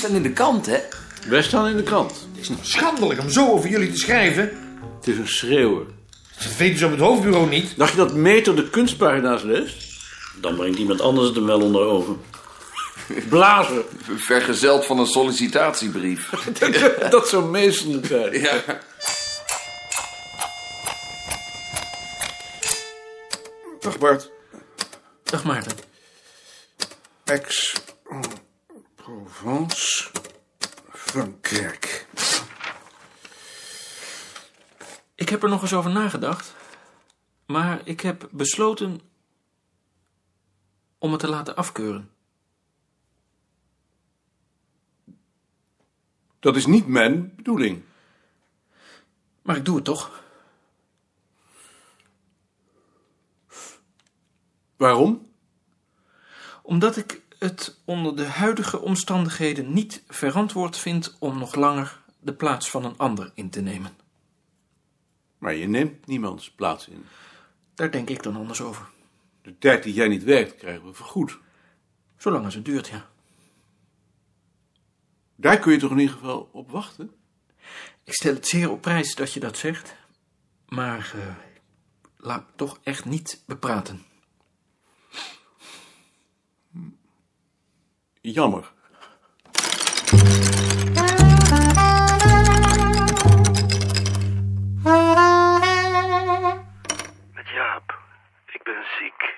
staan in de krant, hè? Wij staan in de krant. Het is nou schandelijk om zo over jullie te schrijven. Het is een schreeuwer. Dat weten ze op het hoofdbureau niet. Dacht je dat Meter de kunstpagina's leest? Dan brengt iemand anders het hem wel onder ogen. Blazen. Vergezeld van een sollicitatiebrief. dat zou meestal zijn. ja. Dag Bart. Dag Maarten. Aix-Provence, Frankrijk. Ik heb er nog eens over nagedacht. Maar ik heb besloten om het te laten afkeuren. Dat is niet mijn bedoeling. Maar ik doe het toch. Waarom? Omdat ik het onder de huidige omstandigheden niet verantwoord vind om nog langer de plaats van een ander in te nemen. Maar je neemt niemands plaats in. Daar denk ik dan anders over. De tijd die jij niet werkt, krijgen we vergoed. Zolang als het duurt, ja. Daar kun je toch in ieder geval op wachten? Ik stel het zeer op prijs dat je dat zegt. Maar eh, laat me toch echt niet bepraten. Jammer. Met Jaap. Ik ben ziek.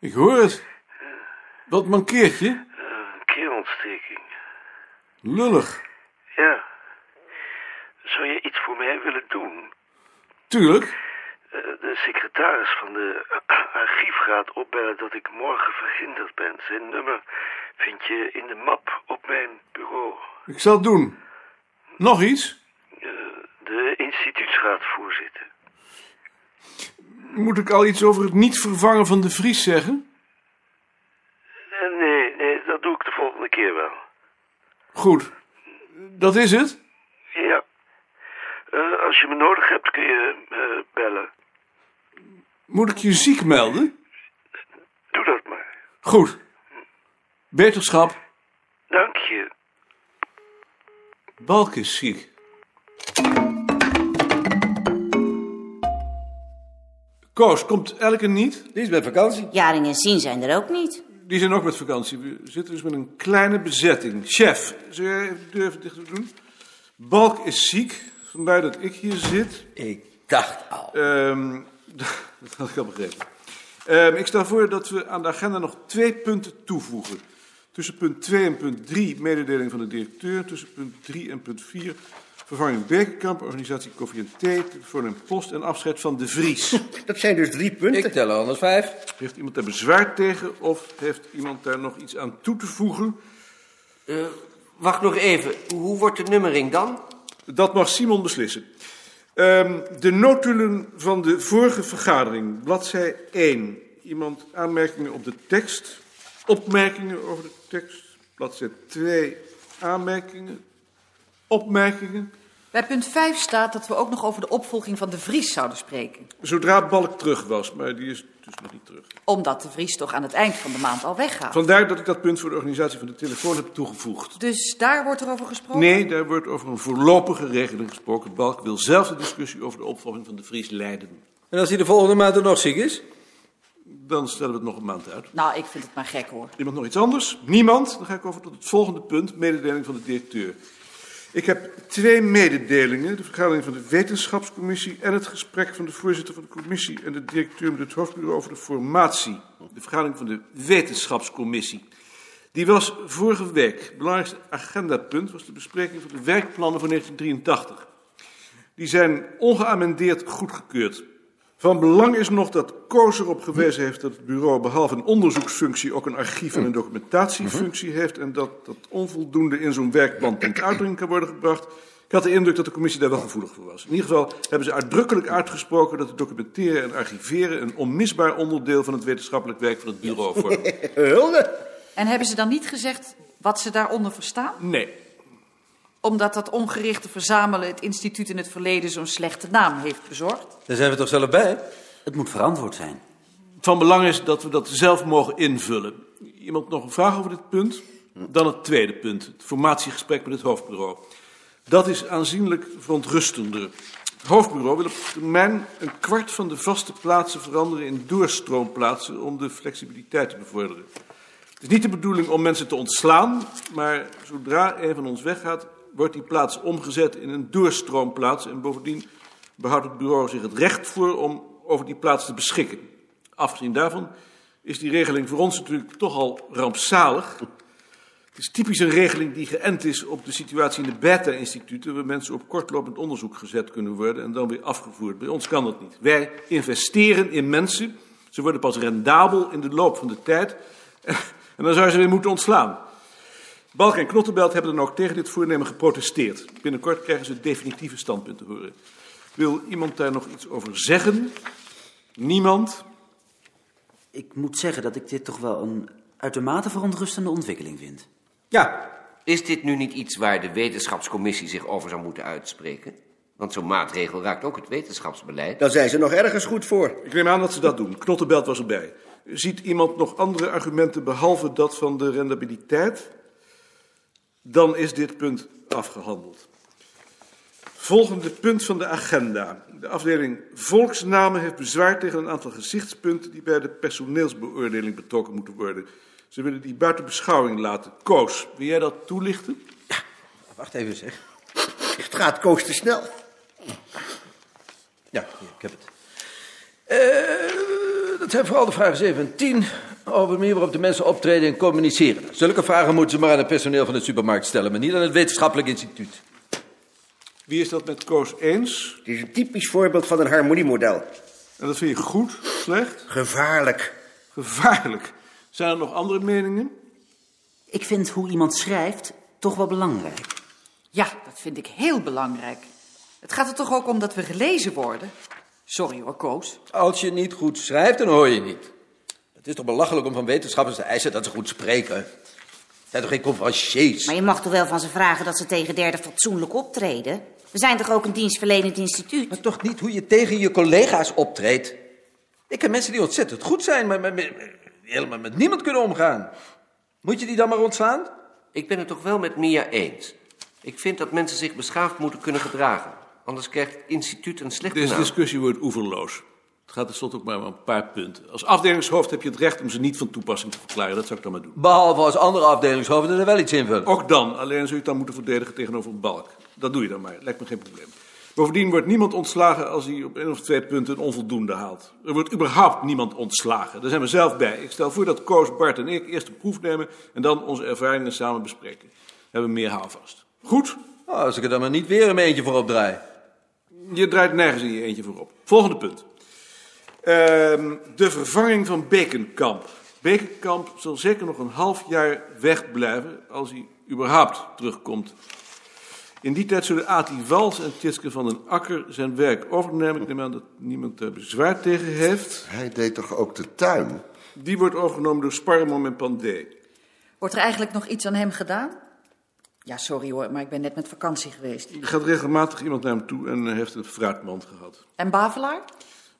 Ik hoor het. Wat mankeert je? Eh, Een keelontsteking. Lullig. Ja. Zou je iets voor mij willen doen? Tuurlijk. Eh, De secretaris van de archief gaat opbellen dat ik morgen verhinderd ben. Zijn nummer vind je in de map op mijn bureau. Ik zal het doen. Nog iets? Eh, De instituutsraadvoorzitter. Moet ik al iets over het niet vervangen van de Vries zeggen? Eh, Nee, nee, dat doe ik de volgende keer wel. Goed. Dat is het? Ja. Als je me nodig hebt kun je bellen. Moet ik je ziek melden? Doe dat maar. Goed. Beterschap. Dank je. Balk is ziek. Koos, komt Elke niet? Die is met vakantie. Jaring en Sien zijn er ook niet. Die zijn ook met vakantie. We zitten dus met een kleine bezetting. Chef, zou jij even de deur even dicht doen? Balk is ziek, vandaar dat ik hier zit. Ik dacht al. Ehm, dat had ik al begrepen. Ehm, ik stel voor dat we aan de agenda nog twee punten toevoegen. Tussen punt 2 en punt 3 mededeling van de directeur. Tussen punt 3 en punt 4 vervanging Bekerkamp, organisatie Koffie en Thee, telefoon en post en afscheid van de Vries. Dat zijn dus drie punten. Ik tel er anders vijf. Heeft iemand daar bezwaar tegen of heeft iemand daar nog iets aan toe te voegen? Eh, wacht nog even. Hoe wordt de nummering dan? Dat mag Simon beslissen. Ehm, de notulen van de vorige vergadering, bladzij 1. Iemand aanmerkingen op de tekst, opmerkingen over de tekst, bladzij 2. Aanmerkingen, opmerkingen. Bij punt 5 staat dat we ook nog over de opvolging van de Vries zouden spreken. Zodra Balk terug was, maar die is dus nog niet terug. Omdat de Vries toch aan het eind van de maand al weggaat. Vandaar dat ik dat punt voor de organisatie van de telefoon heb toegevoegd. Dus daar wordt er over gesproken? Nee, daar wordt over een voorlopige regeling gesproken. Balk wil zelf de discussie over de opvolging van de Vries leiden. En als hij de volgende maand er nog ziek is? Dan stellen we het nog een maand uit. Nou, ik vind het maar gek hoor. Iemand nog iets anders? Niemand? Dan ga ik over tot het volgende punt, mededeling van de directeur. Ik heb twee mededelingen. De vergadering van de wetenschapscommissie en het gesprek van de voorzitter van de commissie en de directeur met het hoofdbureau over de formatie. De vergadering van de wetenschapscommissie. Die was vorige week. Het belangrijkste agendapunt was de bespreking van de werkplannen van 1983. Die zijn ongeamendeerd goedgekeurd. Van belang is nog dat Koos erop gewezen heeft dat het bureau behalve een onderzoeksfunctie ook een archief- en een documentatiefunctie heeft en dat dat onvoldoende in zo'n werkplan tot uitdrukking kan worden gebracht. Ik had de indruk dat de commissie daar wel gevoelig voor was. In ieder geval hebben ze uitdrukkelijk uitgesproken dat het documenteren en archiveren een onmisbaar onderdeel van het wetenschappelijk werk van het bureau vormt. Hulde. En hebben ze dan niet gezegd wat ze daaronder verstaan? Nee, Omdat dat ongerichte verzamelen het instituut in het verleden zo'n slechte naam heeft bezorgd? Daar zijn we toch zelf bij? Het moet verantwoord zijn. van belang is dat we dat zelf mogen invullen. Iemand nog een vraag over dit punt? Dan het tweede punt, het formatiegesprek met het hoofdbureau. Dat is aanzienlijk verontrustender. Het hoofdbureau wil op termijn een kwart van de vaste plaatsen veranderen in doorstroomplaatsen om de flexibiliteit te bevorderen. Het is niet de bedoeling om mensen te ontslaan, maar zodra een van ons weggaat, wordt die plaats omgezet in een doorstroomplaats en bovendien behoudt het bureau zich het recht voor om over die plaats te beschikken. Afgezien daarvan is die regeling voor ons natuurlijk toch al rampzalig. Het is typisch een regeling die geënt is op de situatie in de beta-instituten, waar mensen op kortlopend onderzoek gezet kunnen worden en dan weer afgevoerd. Bij ons kan dat niet. Wij investeren in mensen. Ze worden pas rendabel in de loop van de tijd. En dan zou je ze weer moeten ontslaan. Balk en Knottenbelt hebben dan ook tegen dit voornemen geprotesteerd. Binnenkort krijgen ze het definitieve standpunt te horen. Wil iemand daar nog iets over zeggen? Niemand? Ik moet zeggen dat ik dit toch wel een uitermate verontrustende ontwikkeling vind. Ja. Is dit nu niet iets waar de wetenschapscommissie zich over zou moeten uitspreken? Want zo'n maatregel raakt ook het wetenschapsbeleid. Dan zijn ze nog ergens goed voor. Ik neem aan dat ze dat doen. Knottenbelt was erbij. Ziet iemand nog andere argumenten behalve dat van de rendabiliteit? Dan is dit punt afgehandeld. Volgende punt van de agenda. De afdeling Volksnamen heeft bezwaar tegen een aantal gezichtspunten die bij de personeelsbeoordeling betrokken moeten worden. Ze willen die buiten beschouwing laten. Koos, wil jij dat toelichten? Wacht even zeg. Het gaat Koos te snel. Ja, ik heb het. Eh, dat zijn vooral de vragen 7 en 10 over de manier waarop de mensen optreden en communiceren. Zulke vragen moeten ze maar aan het personeel van de supermarkt stellen, maar niet aan het wetenschappelijk instituut. Wie is dat met Koos eens? Het is een typisch voorbeeld van een harmoniemodel. En dat vind je goed, slecht? Gevaarlijk. Gevaarlijk. Zijn er nog andere meningen? Ik vind hoe iemand schrijft toch wel belangrijk. Ja, dat vind ik heel belangrijk. Het gaat er toch ook om dat we gelezen worden? Sorry hoor, Koos. Als je niet goed schrijft, dan hoor je niet. Het is toch belachelijk om van wetenschappers te eisen dat ze goed spreken. Zijn toch geen conferenciers? Maar je mag toch wel van ze vragen dat ze tegen derden fatsoenlijk optreden? We zijn toch ook een dienstverlenend instituut? Maar toch niet hoe je tegen je collega's optreedt? Ik ken mensen die ontzettend goed zijn, maar, maar, helemaal met niemand kunnen omgaan. Moet je die dan maar ontslaan? Ik ben het toch wel met Mia eens. Ik vind dat mensen zich beschaafd moeten kunnen gedragen. Anders krijgt het instituut een slechte Deze naam. discussie wordt oeverloos. Het gaat tenslotte ook maar om een paar punten. Als afdelingshoofd heb je het recht om ze niet van toepassing te verklaren. Dat zou ik dan maar doen. Behalve als andere afdelingshoofden er wel iets invullen. Ook dan. Alleen zul je het dan moeten verdedigen tegenover een balk. Dat doe je dan maar. Lijkt me geen probleem. Bovendien wordt niemand ontslagen als hij op één of twee punten een onvoldoende haalt. Er wordt überhaupt niemand ontslagen. Daar zijn we zelf bij. Ik stel voor dat Koos, Bart en ik eerst een proef nemen en dan onze ervaringen samen bespreken. We hebben meer houvast. Goed? Oh, als ik er dan maar niet weer een eentje voor opdraai. Je draait nergens in je eentje voorop. Volgende punt. Ehm, de vervanging van Bekenkamp. Bekenkamp zal zeker nog een half jaar wegblijven als hij überhaupt terugkomt. In die tijd zullen Ati Wals en Tjitske van den Akker zijn werk overnemen. Ik neem aan dat niemand daar bezwaar tegen heeft. Hij deed toch ook de tuin? Die wordt overgenomen door Sparremom en Pandé. Wordt er eigenlijk nog iets aan hem gedaan? Ja, sorry hoor, maar ik ben net met vakantie geweest. Er gaat regelmatig iemand naar hem toe en heeft een fruitmand gehad. En Bavelaar?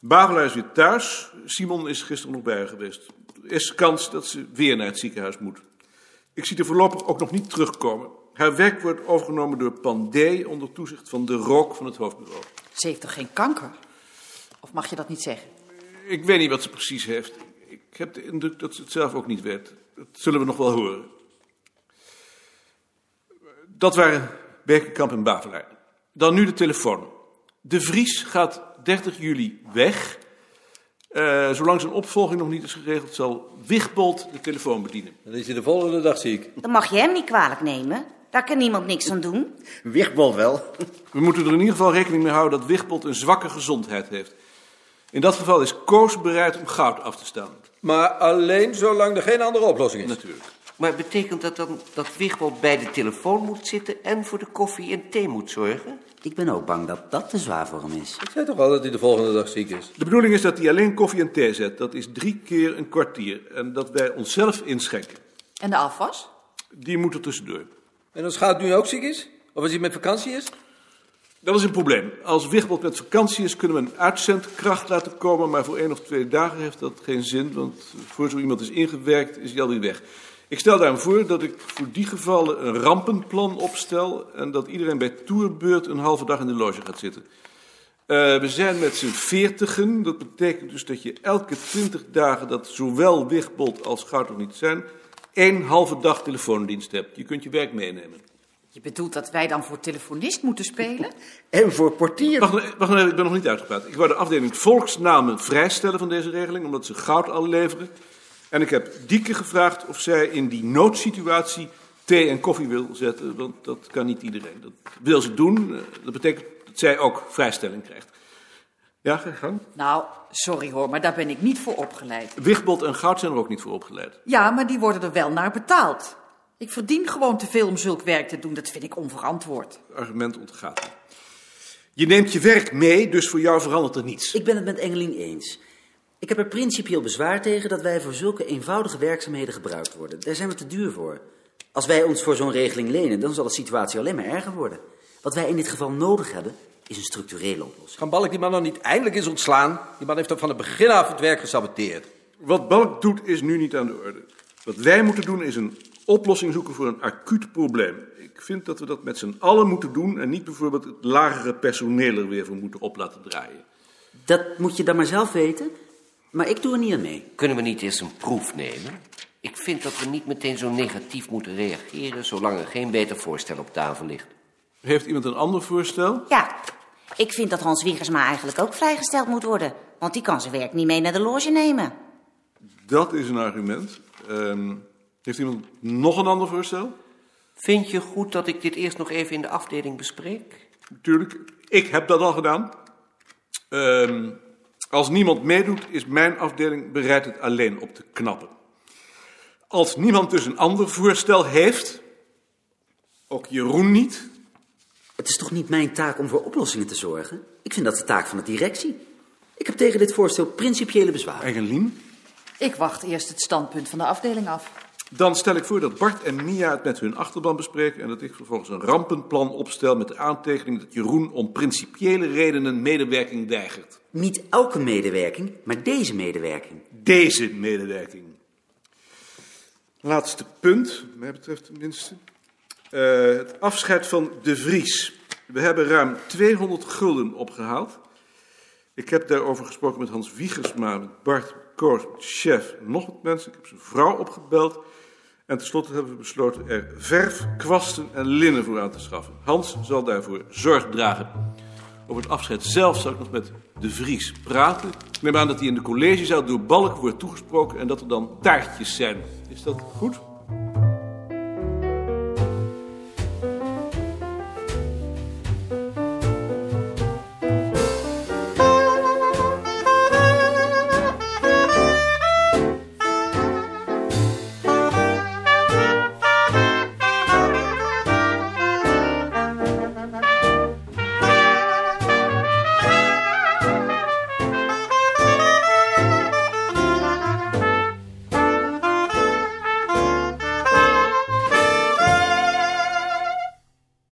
Bavelaar is weer thuis. Simon is gisteren nog bij haar geweest. Er is kans dat ze weer naar het ziekenhuis moet. Ik zie er voorlopig ook nog niet terugkomen. Haar werk wordt overgenomen door Pandé onder toezicht van de rook van het hoofdbureau. Ze heeft toch geen kanker? Of mag je dat niet zeggen? Ik weet niet wat ze precies heeft. Ik heb de indruk dat ze het zelf ook niet weet. Dat zullen we nog wel horen. Dat waren Berkenkamp en Bavelaar. Dan nu de telefoon. De Vries gaat 30 juli weg. Eh, zolang zijn opvolging nog niet is geregeld, zal Wigbold de telefoon bedienen. Dan is hij de volgende dag ziek. Dan mag je hem niet kwalijk nemen. Daar kan niemand niks aan doen. Wigbold wel. We moeten er in ieder geval rekening mee houden dat Wigbold een zwakke gezondheid heeft. In dat geval is Koos bereid om goud af te staan. Maar alleen zolang er geen andere oplossing is. Natuurlijk. Maar betekent dat dan dat Wigbold bij de telefoon moet zitten en voor de koffie en thee moet zorgen? Ik ben ook bang dat dat te zwaar voor hem is. Ik zei toch al dat hij de volgende dag ziek is. De bedoeling is dat hij alleen koffie en thee zet. Dat is drie keer een kwartier. En dat wij onszelf inschenken. En de afwas? Die moet er tussendoor. En als Goud nu ook ziek is? Of als hij met vakantie is? Dat is een probleem. Als Wigbold met vakantie is, kunnen we een uitzendkracht laten komen. Maar voor één of twee dagen heeft dat geen zin. Want voor zo iemand is ingewerkt, is hij alweer weg. Ik stel daarom voor dat ik voor die gevallen een rampenplan opstel... en dat iedereen bij toerbeurt een halve dag in de loge gaat zitten. Eh, we zijn met z'n veertigen. Dat betekent dus dat je elke twintig dagen dat zowel Wigbold als Goud nog niet zijn... één halve dag telefoondienst hebt. Je kunt je werk meenemen. Je bedoelt dat wij dan voor telefonist moeten spelen? En voor portier. Wacht, wacht, even, ik ben nog niet uitgepraat. Ik wou de afdeling volksnamen vrijstellen van deze regeling, omdat ze goud al leveren. En ik heb Dieke gevraagd of zij in die noodsituatie thee en koffie wil zetten, want dat kan niet iedereen. Dat wil ze doen. Eh, Dat betekent dat zij ook vrijstelling krijgt. Ja, ga gang. Nou, sorry hoor, maar daar ben ik niet voor opgeleid. Wigbold en Goud zijn er ook niet voor opgeleid. Ja, maar die worden er wel naar betaald. Ik verdien gewoon te veel om zulk werk te doen. Dat vind ik onverantwoord. Argument ontgaat. Je neemt je werk mee, dus voor jou verandert er niets. Ik ben het met Engelien eens. Ik heb er principieel bezwaar tegen dat wij voor zulke eenvoudige werkzaamheden gebruikt worden. Daar zijn we te duur voor. Als wij ons voor zo'n regeling lenen, dan zal de situatie alleen maar erger worden. Wat wij in dit geval nodig hebben, is een structurele oplossing. Kan Balk die man dan niet eindelijk eens ontslaan? Die man heeft toch van het begin af het werk gesaboteerd. Wat Balk doet is nu niet aan de orde. Wat wij moeten doen is een oplossing zoeken voor een acuut probleem. Ik vind dat we dat met z'n allen moeten doen en niet bijvoorbeeld het lagere personeel er weer voor moeten op laten draaien. Dat moet je dan maar zelf weten, maar ik doe er niet aan mee. Kunnen we niet eens een proef nemen? Ik vind dat we niet meteen zo negatief moeten reageren... zolang er geen beter voorstel op tafel ligt. Heeft iemand een ander voorstel? Ja, ik vind dat Hans Wiegersma eigenlijk ook vrijgesteld moet worden. Want die kan zijn werk niet mee naar de loge nemen. Dat is een argument. Ehm, heeft iemand nog een ander voorstel? Vind je goed dat ik dit eerst nog even in de afdeling bespreek? Natuurlijk, ik heb dat al gedaan. Ehm, als niemand meedoet, is mijn afdeling bereid het alleen op te knappen. Als niemand dus een ander voorstel heeft, ook Jeroen niet, Het is toch niet mijn taak om voor oplossingen te zorgen? Ik vind dat de taak van de directie. Ik heb tegen dit voorstel principiële bezwaren. Eigen Ik wacht eerst het standpunt van de afdeling af. Dan stel ik voor dat Bart en Mia het met hun achterban bespreken en dat ik vervolgens een rampenplan opstel met de aantekening dat Jeroen om principiële redenen medewerking weigert. Niet elke medewerking, maar deze medewerking. Deze medewerking. Laatste punt, wat mij betreft tenminste. Eh, het afscheid van De Vries. We hebben ruim 200 gulden opgehaald. Ik heb daarover gesproken met Hans Wiegersma, met Bart Chef nog wat mensen. Ik heb zijn vrouw opgebeld. En tenslotte hebben we besloten er verf, kwasten en linnen voor aan te schaffen. Hans zal daarvoor zorg dragen. Over het afscheid zelf zal ik nog met De Vries praten. Ik neem aan dat hij in de collegezaal door Balk wordt toegesproken en dat er dan taartjes zijn. Is dat goed?